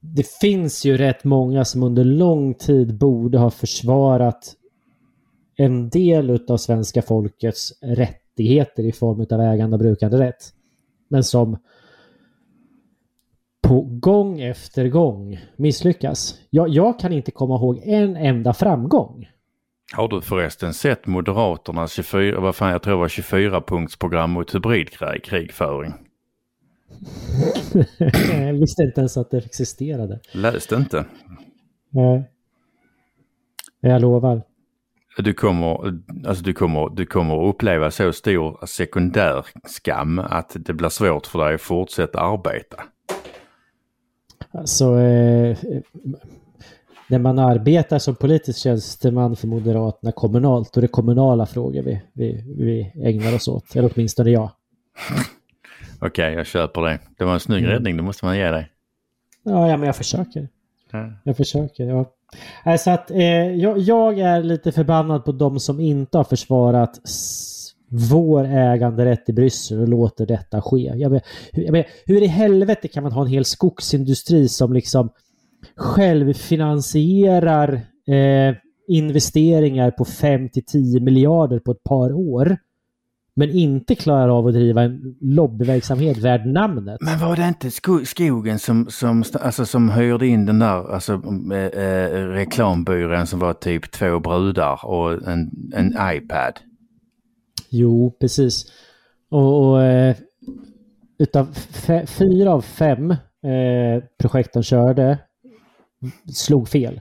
Speaker 2: det finns ju rätt många som under lång tid borde ha försvarat en del av svenska folkets rättigheter i form av ägande och brukanderätt. Men som på gång efter gång misslyckas. Jag, jag kan inte komma ihåg en enda framgång.
Speaker 3: Har du förresten sett Moderaternas 24, vad fan jag tror var 24-punktsprogram mot hybridkrigföring?
Speaker 2: Jag visste inte ens att det existerade.
Speaker 3: Läs det inte.
Speaker 2: Nej. Jag lovar.
Speaker 3: Du kommer, alltså du, kommer, du kommer uppleva så stor sekundär skam att det blir svårt för dig att fortsätta arbeta.
Speaker 2: Alltså, eh, när man arbetar som politisk tjänsteman för Moderaterna kommunalt, då är det kommunala frågor vi, vi, vi ägnar oss åt. Eller åtminstone jag.
Speaker 3: Okej, jag köper det. Det var en snygg
Speaker 2: Mm.
Speaker 3: räddning, det måste man ge dig.
Speaker 2: Ja, ja men jag försöker.
Speaker 3: Ja.
Speaker 2: Jag försöker, ja. Äh, så att, eh, jag, jag är lite förbannad på de som inte har försvarat vår äganderätt i Bryssel och låter detta ske. Jag men, hur, jag men, hur i helvete kan man ha en hel skogsindustri som liksom självfinansierar eh, investeringar på 5 till 10 miljarder på ett par år men inte klarar av att driva en lobbyverksamhet värd namnet?
Speaker 3: Men var det inte sko skogen som, som, alltså, som hyrde in den där alltså, eh, eh, reklambyrån som var typ två brudar och en, en iPad?
Speaker 2: Jo, precis. Och, och eh, utav fyra av fem eh, projekt de körde slog fel.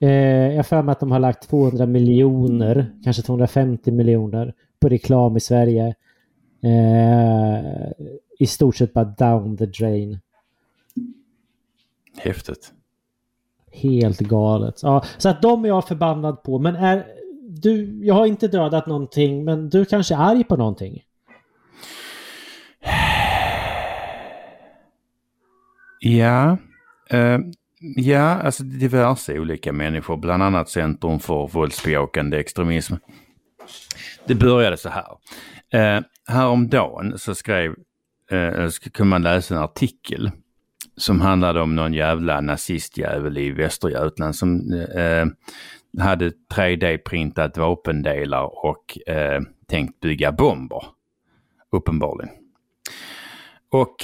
Speaker 2: Eh, jag har för mig att de har lagt 200 miljoner, kanske 250 miljoner på reklam i Sverige. Eh, I stort sett bara down the drain.
Speaker 3: Häftigt.
Speaker 2: Helt galet. Ja, så att de är jag förbannad på. Men är du, jag har inte dödat någonting, men du kanske är arg på någonting?
Speaker 3: Ja, eh, ja, alltså diverse olika människor, bland annat Centrum för våldsbejakande extremism. Det började så här. Eh, häromdagen så skrev, eh, eh så kunde man läsa en artikel som handlade om någon jävla nazistjävel i Västergötland som eh, hade 3D-printat vapendelar och eh, tänkt bygga bomber. Uppenbarligen. Och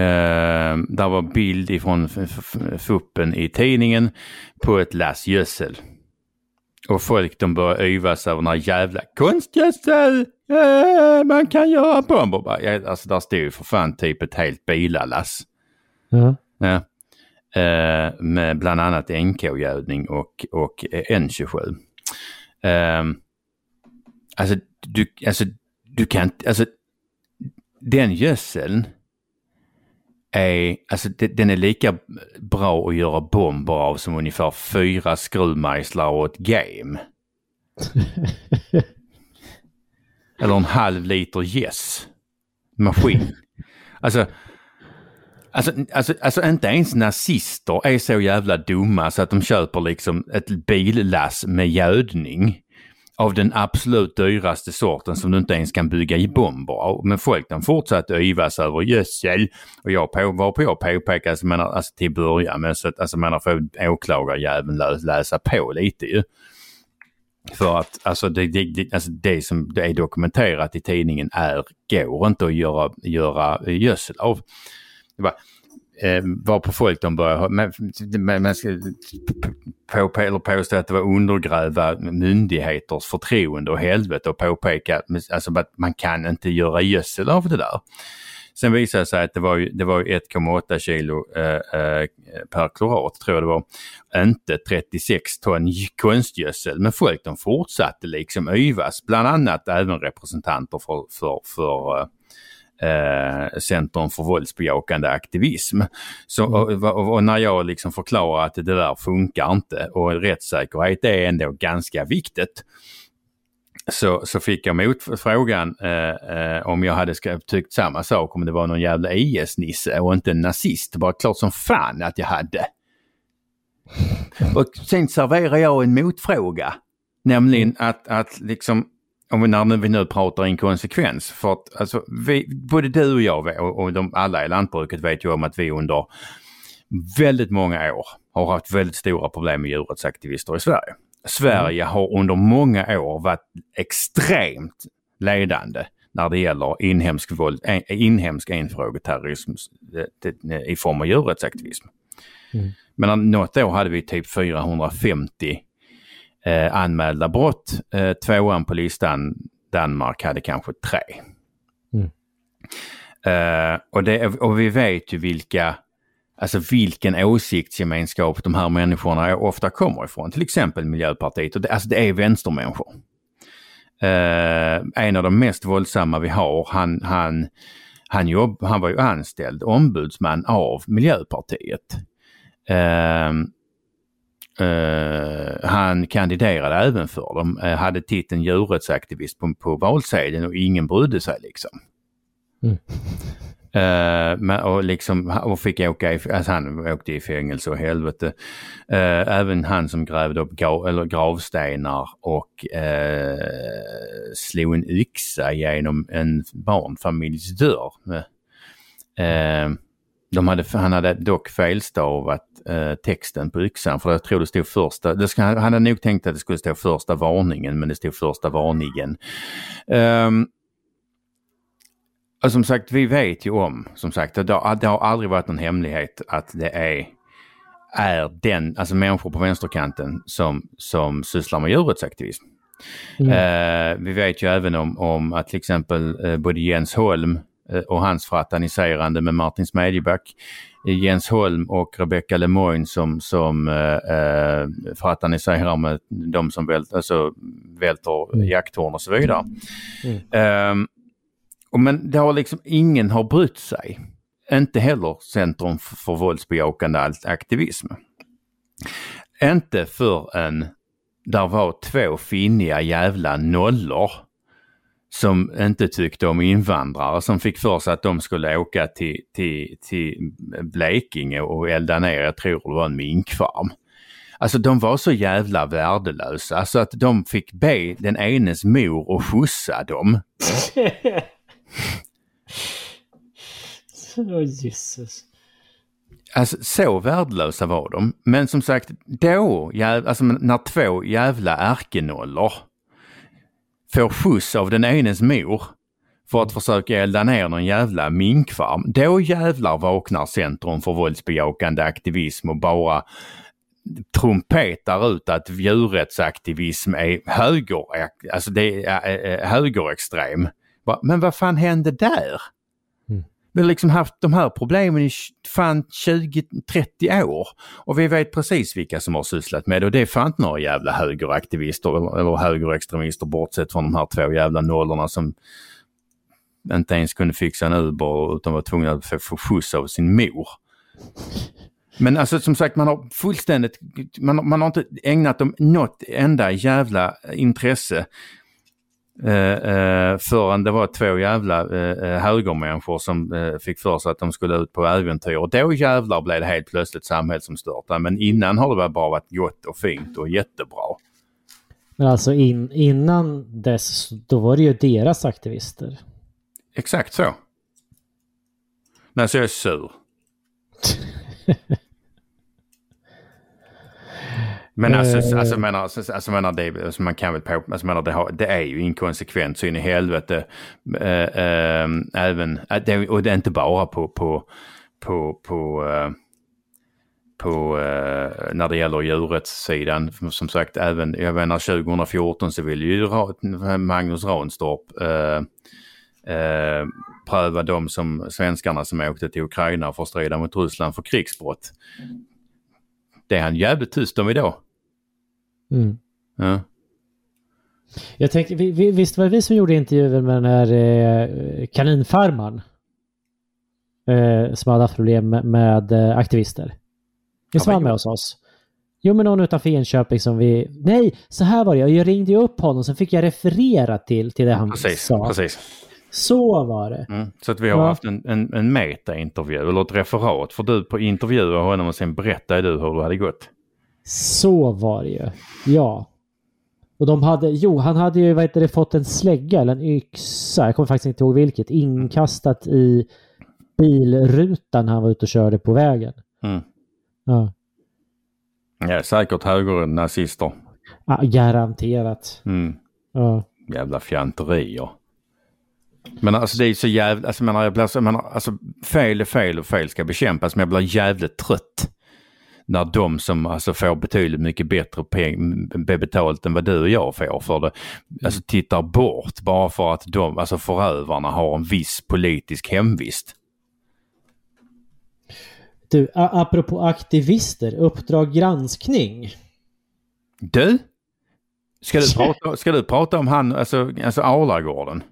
Speaker 3: eh, där var bild ifrån fuppen i tidningen på ett lass gödsel. Och folk de börjar yvas över här jävla konstgödsel! Äh, man kan göra bomber. Alltså där stod ju för fan typ ett helt bilalass.
Speaker 2: Ja.
Speaker 3: Ja. Eh, med bland annat NK-gödning och, och N27. Eh, alltså, du, alltså, du kan alltså den gödseln är, alltså den är lika bra att göra bomber av som ungefär fyra skruvmejslar och ett game. Eller en halv liter yes maskin. Alltså, alltså, alltså, alltså inte ens nazister är så jävla dumma så att de köper liksom ett billass med gödning av den absolut dyraste sorten som du inte ens kan bygga i bomber av. Men folk de fortsatte yvas över gödsel och jag på, var på jag påpekade, alltså, menar, alltså till början, men så att alltså, man får åklagarjäveln lä, läsa på lite ju. För att alltså det, det, alltså det som är dokumenterat i tidningen är, går inte att göra, göra gödsel av. Det var, eh, var på folk de började, man, man på, eller påstå att det var undergräva myndigheters förtroende och helvete och påpeka alltså, att man kan inte göra gödsel av det där. Sen visade det sig att det var, det var 1,8 kilo eh, eh, per klorat tror jag det var. Inte 36 ton konstgödsel. Men folk de fortsatte liksom yvas. Bland annat även representanter för, för, för eh, eh, Centrum för våldsbejakande aktivism. Så, och, och, och, när jag liksom förklarar att det där funkar inte och rättssäkerhet är ändå ganska viktigt så, så fick jag motfrågan eh, eh, om jag hade tyckt samma sak om det var någon jävla IS-nisse och inte en nazist. Bara klart som fan att jag hade. Och sen serverar jag en motfråga. Nämligen att, att liksom, om vi, när vi nu pratar inkonsekvens. För att alltså, vi, både du och jag och, och de, alla i lantbruket vet ju om att vi under väldigt många år har haft väldigt stora problem med djurrättsaktivister i Sverige. Sverige har under många år varit extremt ledande när det gäller inhemsk, våld, inhemsk enfrågeterrorism i form av djurrättsaktivism. Mm. Men något år hade vi typ 450 eh, anmälda brott. Eh, tvåan på listan, Danmark, hade kanske tre. Mm. Eh, och, det, och vi vet ju vilka alltså vilken åsiktsgemenskap de här människorna ofta kommer ifrån. Till exempel Miljöpartiet. Och det, alltså det är vänstermänniskor. Uh, en av de mest våldsamma vi har, han, han, han, jobb, han var ju anställd ombudsman av Miljöpartiet. Uh, uh, han kandiderade även för dem, hade titeln djurrättsaktivist på, på valsedeln och ingen brydde sig liksom. Mm. Uh, och, liksom, och fick åka i, alltså han åkte i fängelse och helvete. Uh, även han som grävde upp grav, eller gravstenar och uh, slog en yxa genom en barnfamiljs dörr. De hade, han hade dock felstavat texten på yxan för jag tror det stod första, det ska, han hade nog tänkt att det skulle stå första varningen men det stod första varningen. Um, och som sagt, vi vet ju om, som sagt, det det har aldrig varit någon hemlighet att det är, är den, alltså människor på vänsterkanten som, som sysslar med djurrättsaktivism. Mm. Eh, vi vet ju även om, om att till exempel eh, både Jens Holm eh, och hans fraterniserande med Martin Smedjeback, eh, Jens Holm och Rebecca Lemoyne som, som eh, eh fraterniserar med de som vält, alltså, välter mm. jakttorn och så vidare. Mm. Ehm, men det har liksom ingen har brytt sig. Inte heller Centrum för våldsbejakande aktivism. Inte förrän där var två finniga jävla nollor som inte tyckte om invandrare som fick för sig att de skulle åka till, till, till Blekinge och elda ner, jag tror det var en minkfarm. Alltså de var så jävla värdelösa så att de fick be den enes mor att skjutsa dem.
Speaker 2: oh, Jesus.
Speaker 3: Alltså så värdelösa var de. Men som sagt, då, alltså när två jävla ärkenollor får skjuts av den enes mor för att försöka elda ner någon jävla minkfarm. Då jävlar vaknar Centrum för våldsbejakande aktivism och bara trumpetar ut att djurrättsaktivism är höger, alltså det är högerextrem. Men vad fan hände där? Vi har liksom haft de här problemen i fan 20-30 år. Och vi vet precis vilka som har sysslat med det. Och det är fan inte några jävla högeraktivister eller högerextremister bortsett från de här två jävla nollorna som inte ens kunde fixa en Uber utan var tvungna att få skjuts av sin mor. Men alltså som sagt man har fullständigt, man, man har inte ägnat dem något enda jävla intresse eh, eh, förrän det var två jävla eh, eh, högermänniskor som eh, fick för sig att de skulle ut på äventyr. Och då jävlar blev det helt plötsligt samhällsomstörtande. Men innan har det bara varit gott och fint och jättebra.
Speaker 2: Men alltså in, innan dess, då var det ju deras aktivister.
Speaker 3: Exakt så. Men så är jag sur. Men alltså, uh, alltså, menar, alltså, alltså menar det, alltså man kan väl på, alltså menar det, har, det är ju inkonsekvent så in i helvete. Uh, uh, även, det, och det är inte bara på, på, på, på, på när det gäller djurrättssidan. Som sagt, även, jag menar 2014 så ville ju Magnus Ranstorp pröva de som svenskarna som åkte till Ukraina för att strida mot Ryssland för krigsbrott. Det är han jävligt tyst om idag.
Speaker 2: Mm.
Speaker 3: Ja.
Speaker 2: Jag tänkte, visst var det vi som gjorde intervjun med den här eh, kaninfarmaren? Eh, som hade haft problem med, med eh, aktivister. Visst var han med hos oss? Jo, men någon utanför Enköping som vi... Nej, så här var det. Jag ringde upp honom, så fick jag referera till, till det han
Speaker 3: precis,
Speaker 2: sa.
Speaker 3: Precis.
Speaker 2: Så var det.
Speaker 3: Mm, så att vi har ja. haft en, en, en meta-intervju, eller ett referat. För du på intervjuade honom och sen berättade du hur det hade gått.
Speaker 2: Så var det ju. Ja. Och de hade, jo, han hade ju vad heter det, fått en slägga eller en yxa, jag kommer faktiskt inte ihåg vilket, inkastat i bilrutan när han var ute och körde på vägen.
Speaker 3: Mm.
Speaker 2: Ja.
Speaker 3: Ja, säkert högernazister.
Speaker 2: Ja, garanterat.
Speaker 3: Mm.
Speaker 2: Ja.
Speaker 3: Jävla fjanterier. Men alltså det är så jävla, alltså, menar, jag blir, menar, alltså fel är fel och fel ska bekämpas men jag blir jävligt trött när de som alltså får betydligt mycket bättre peng, betalt än vad du och jag får för det, alltså tittar bort bara för att de, alltså förövarna har en viss politisk hemvist.
Speaker 2: Du, apropå aktivister, Uppdrag granskning.
Speaker 3: Du? Ska du prata, ska du prata om han, alltså, alltså Arlagården?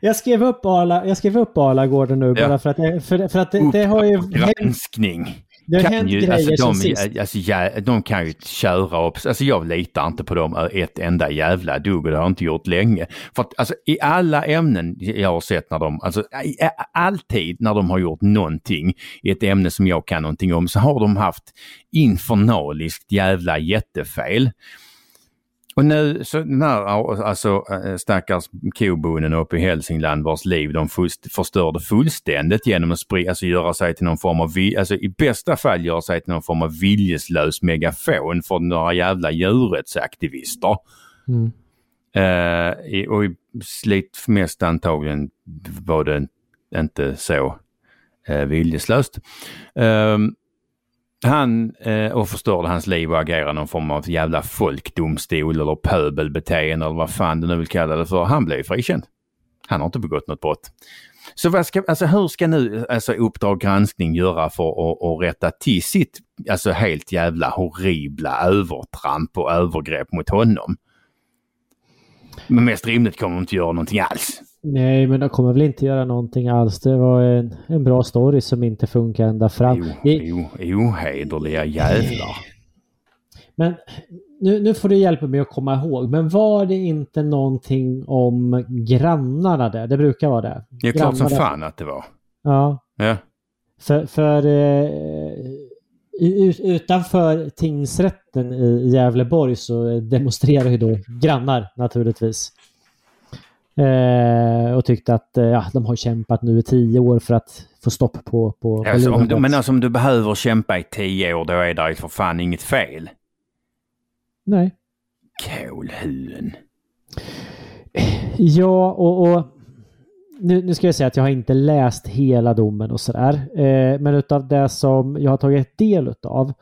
Speaker 2: Jag skrev upp Arla, jag skrev upp Arlagården nu ja. bara för att, för, för att det, det har ju...
Speaker 3: Granskning.
Speaker 2: Det har hänt ju,
Speaker 3: alltså,
Speaker 2: grejer
Speaker 3: de,
Speaker 2: sist.
Speaker 3: Alltså, ja, de kan ju köra upp, alltså jag litar inte på dem ett enda jävla dugg och det har jag inte gjort länge. För att alltså i alla ämnen jag har sett när de, alltså alltid när de har gjort någonting i ett ämne som jag kan någonting om så har de haft infernaliskt jävla jättefel. Och nu så den här alltså, äh, stackars kobonden uppe i Hälsingland vars liv de förstörde fullständigt genom att sprida, alltså göra sig till någon form av, alltså i bästa fall göra sig till någon form av viljeslös megafon för några jävla djurrättsaktivister.
Speaker 2: Mm.
Speaker 3: Uh, och i slit mest antagligen var det inte så uh, viljeslöst. Um, han eh, och förstörde hans liv och agerade någon form av jävla folkdomstol eller pöbelbeteende eller vad fan du nu vill kalla det för. Han blev frikänd. Han har inte begått något brott. Så vad ska, alltså hur ska nu alltså Uppdrag granskning göra för att, att rätta till sitt alltså helt jävla horribla övertramp och övergrepp mot honom? Men mest rimligt kommer de inte göra någonting alls.
Speaker 2: Nej, men de kommer väl inte göra någonting alls. Det var en, en bra story som inte funkar ända fram.
Speaker 3: Jo, det... ohederliga jävlar.
Speaker 2: Men nu, nu får du hjälpa mig att komma ihåg. Men var det inte någonting om grannarna där? Det brukar vara det.
Speaker 3: Det är klart som fan att det var.
Speaker 2: Ja.
Speaker 3: Ja.
Speaker 2: För, för eh, utanför tingsrätten i Gävleborg så demonstrerar ju då grannar naturligtvis. Eh, och tyckte att eh, ja, de har kämpat nu i tio år för att få stopp på... på,
Speaker 3: alltså, om du, men alltså om du behöver kämpa i tio år då är det för fan inget fel.
Speaker 2: Nej.
Speaker 3: Kolhuen.
Speaker 2: Ja, och, och nu, nu, ska jag säga att jag har inte läst hela domen och sådär. Eh, men utav det som jag har tagit del av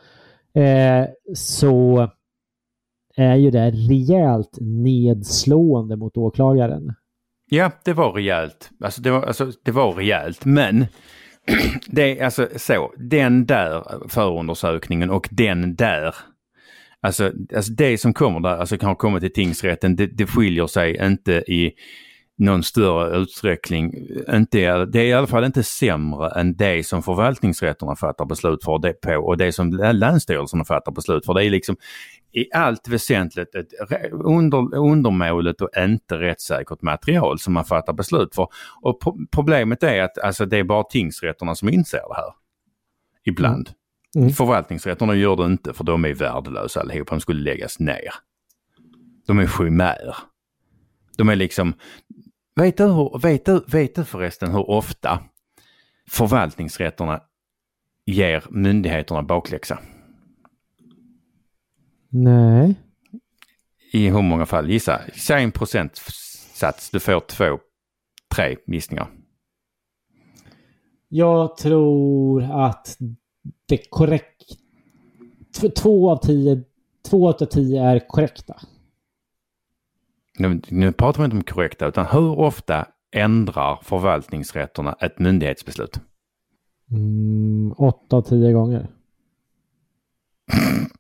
Speaker 2: eh, så är ju det rejält nedslående mot åklagaren.
Speaker 3: Ja, det var rejält. Alltså det var, alltså, det var rejält, men det är alltså så, den där förundersökningen och den där Alltså, alltså det som kommer där, alltså kan ha kommit till tingsrätten, det, det skiljer sig inte i någon större utsträckning. Inte, det är i alla fall inte sämre än det som förvaltningsrätterna fattar beslut för det på och det som länsstyrelserna fattar beslut för. Det är liksom i allt väsentligt ett under, undermåligt och inte rättssäkert material som man fattar beslut för. Och pro problemet är att alltså, det är bara tingsrätterna som inser det här. Ibland. Mm. Mm. Förvaltningsrätterna gör det inte för de är värdelösa allihopa. De skulle läggas ner. De är chimär. De är liksom... Vet du, hur, vet, du, vet du förresten hur ofta förvaltningsrätterna ger myndigheterna bakläxa?
Speaker 2: Nej.
Speaker 3: I hur många fall? Gissa. Säg en procentsats. Du får två, tre gissningar.
Speaker 2: Jag tror att det är korrekt. Två av tio, två av tio är korrekta.
Speaker 3: Nu, nu pratar vi inte om korrekta, utan hur ofta ändrar förvaltningsrätterna ett myndighetsbeslut?
Speaker 2: Mm, åtta av tio gånger.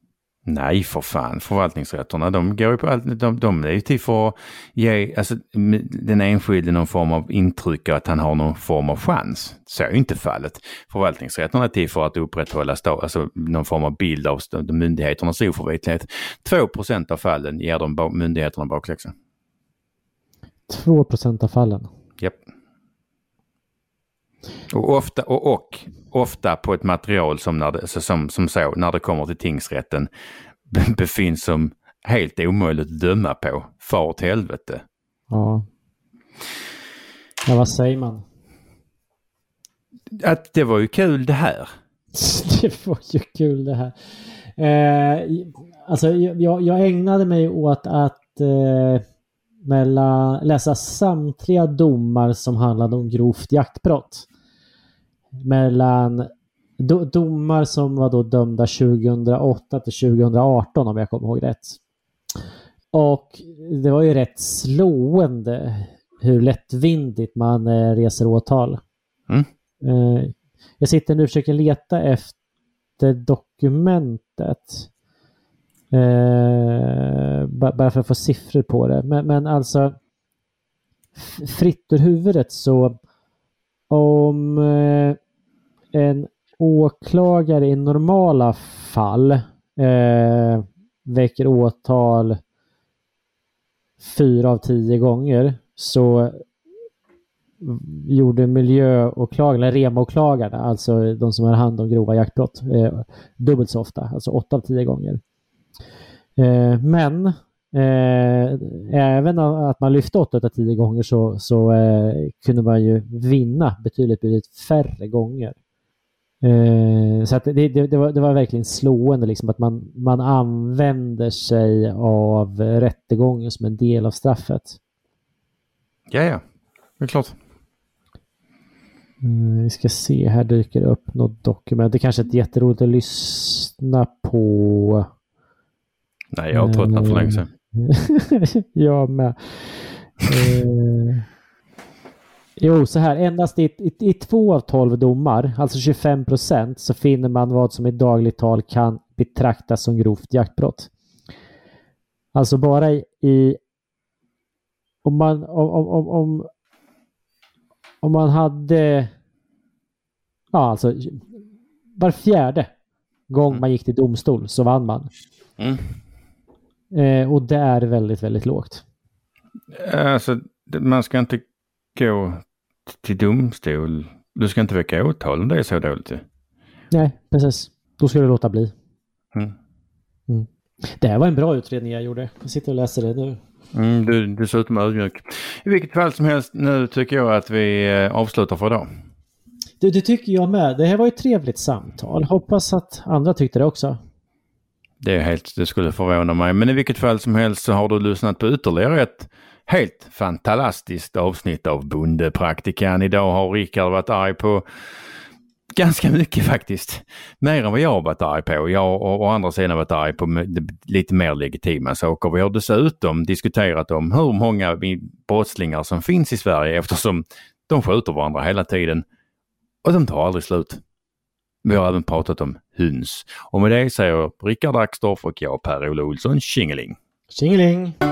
Speaker 3: Nej, för fan. Förvaltningsrätterna, de går ju på allt. De, de är ju till för att ge alltså, den enskilde någon form av intryck att han har någon form av chans. Så är ju inte fallet. Förvaltningsrätterna är till för att upprätthålla alltså, någon form av bild av myndigheternas oförvitlighet. 2% av fallen ger de myndigheterna bakläxa.
Speaker 2: 2% av fallen?
Speaker 3: Och ofta, och, och ofta på ett material som, när det, som, som så, när det kommer till tingsrätten befinns som helt omöjligt att döma på. Far åt helvete.
Speaker 2: Ja. Ja, vad säger man?
Speaker 3: Att det var ju kul det här.
Speaker 2: det var ju kul det här. Eh, alltså jag, jag ägnade mig åt att eh, mellan, läsa samtliga domar som handlade om grovt jaktbrott mellan do, domar som var då dömda 2008 till 2018 om jag kommer ihåg rätt. Och det var ju rätt slående hur lättvindigt man eh, reser åtal. Mm. Eh, jag sitter nu och försöker leta efter dokumentet. Eh, bara för att få siffror på det. Men, men alltså fritt ur huvudet så om eh, en åklagare i normala fall eh, väcker åtal fyra av tio gånger så gjorde miljöåklagarna, remåklagarna, alltså de som har hand om grova jaktbrott, eh, dubbelt så ofta, alltså åtta av tio gånger. Eh, men Eh, även att man lyfte 8 av 10 gånger så, så eh, kunde man ju vinna betydligt, betydligt färre gånger. Eh, så att det, det, det, var, det var verkligen slående liksom att man, man använder sig av rättegången som en del av straffet.
Speaker 3: Ja, ja. Det är klart.
Speaker 2: Mm, vi ska se, här dyker upp något dokument. Det kanske är jätteroligt att lyssna på.
Speaker 3: Nej, jag har tröttnat för länge sedan.
Speaker 2: jag med. Eh, jo, så här, endast i, i, i två av tolv domar, alltså 25 procent, så finner man vad som i dagligt tal kan betraktas som grovt jaktbrott. Alltså bara i, i om man om, om, om, om man hade ja alltså var fjärde gång mm. man gick till domstol så vann man. Mm. Eh, och det är väldigt, väldigt lågt.
Speaker 3: Alltså, man ska inte gå till domstol. Du ska inte väcka åtal om det är så dåligt.
Speaker 2: Nej, precis. Då ska du låta bli. Mm. Mm. Det här var en bra utredning jag gjorde. Jag sitter och läser det nu.
Speaker 3: Mm, du, du ut som ödmjuk. I vilket fall som helst, nu tycker jag att vi eh, avslutar för idag.
Speaker 2: Det, det tycker jag med. Det här var ett trevligt samtal. Hoppas att andra tyckte det också.
Speaker 3: Det är helt, det skulle förvåna mig. Men i vilket fall som helst så har du lyssnat på ytterligare ett Helt fantastiskt avsnitt av Bondepraktikan. Idag har Rickard varit arg på ganska mycket faktiskt. Mer än vad jag har varit arg på. Jag och å andra sidan varit arg på lite mer legitima saker. Vi har dessutom diskuterat om hur många brottslingar som finns i Sverige eftersom de skjuter varandra hela tiden. Och de tar aldrig slut. Vi har även pratat om höns. Och med det säger Rickard Axdorff och jag Per-Ola Olsson tjingeling.
Speaker 2: Tjingeling!